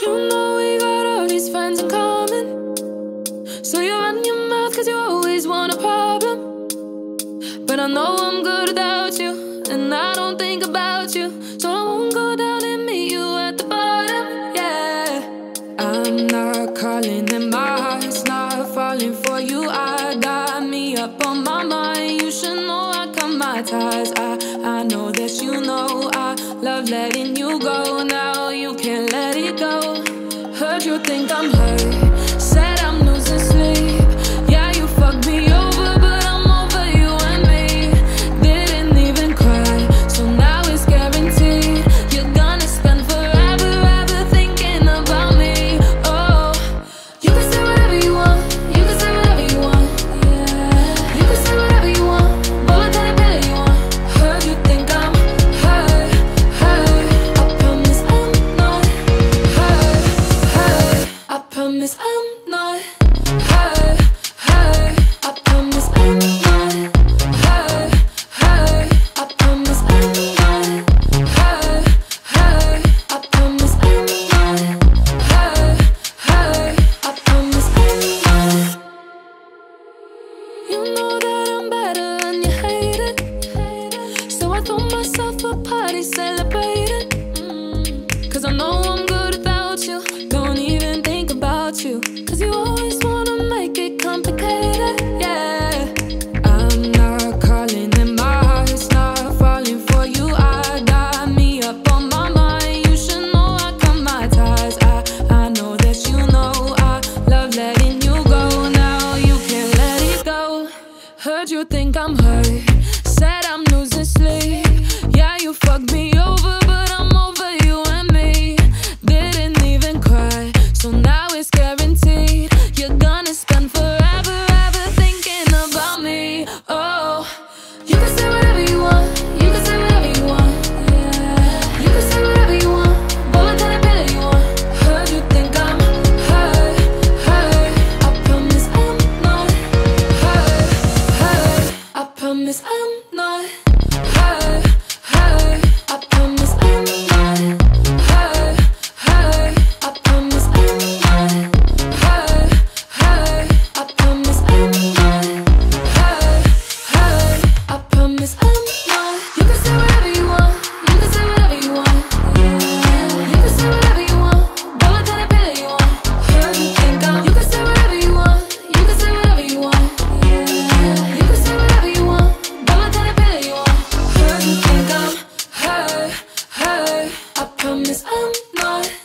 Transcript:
You know we got all these friends in common. So you run your mouth cause you always want a problem. But I know I'm good without you, and I don't think about you. So I won't go down and meet you at the bottom, yeah. I'm not calling and my heart's not falling for you. I got me up on my mind. You should know I cut my ties. I, I know that you know I love letting you go. Think I'm hurt. I promise I'm not hurt, hurt. I promise I'm not hurt, hurt. I promise I'm not hurt, hurt. I promise I'm not. You know that I'm better and you hate it. So I throw myself a party celebrating. Mm. Cause I know I'm good you. Cause you always wanna make it complicated. Yeah. I'm not calling and my heart's not falling for you. I got me up on my mind. You should know I cut my ties. I, I know that you know I love letting you go. Now you can't let it go. Heard you think I'm hurt. Promise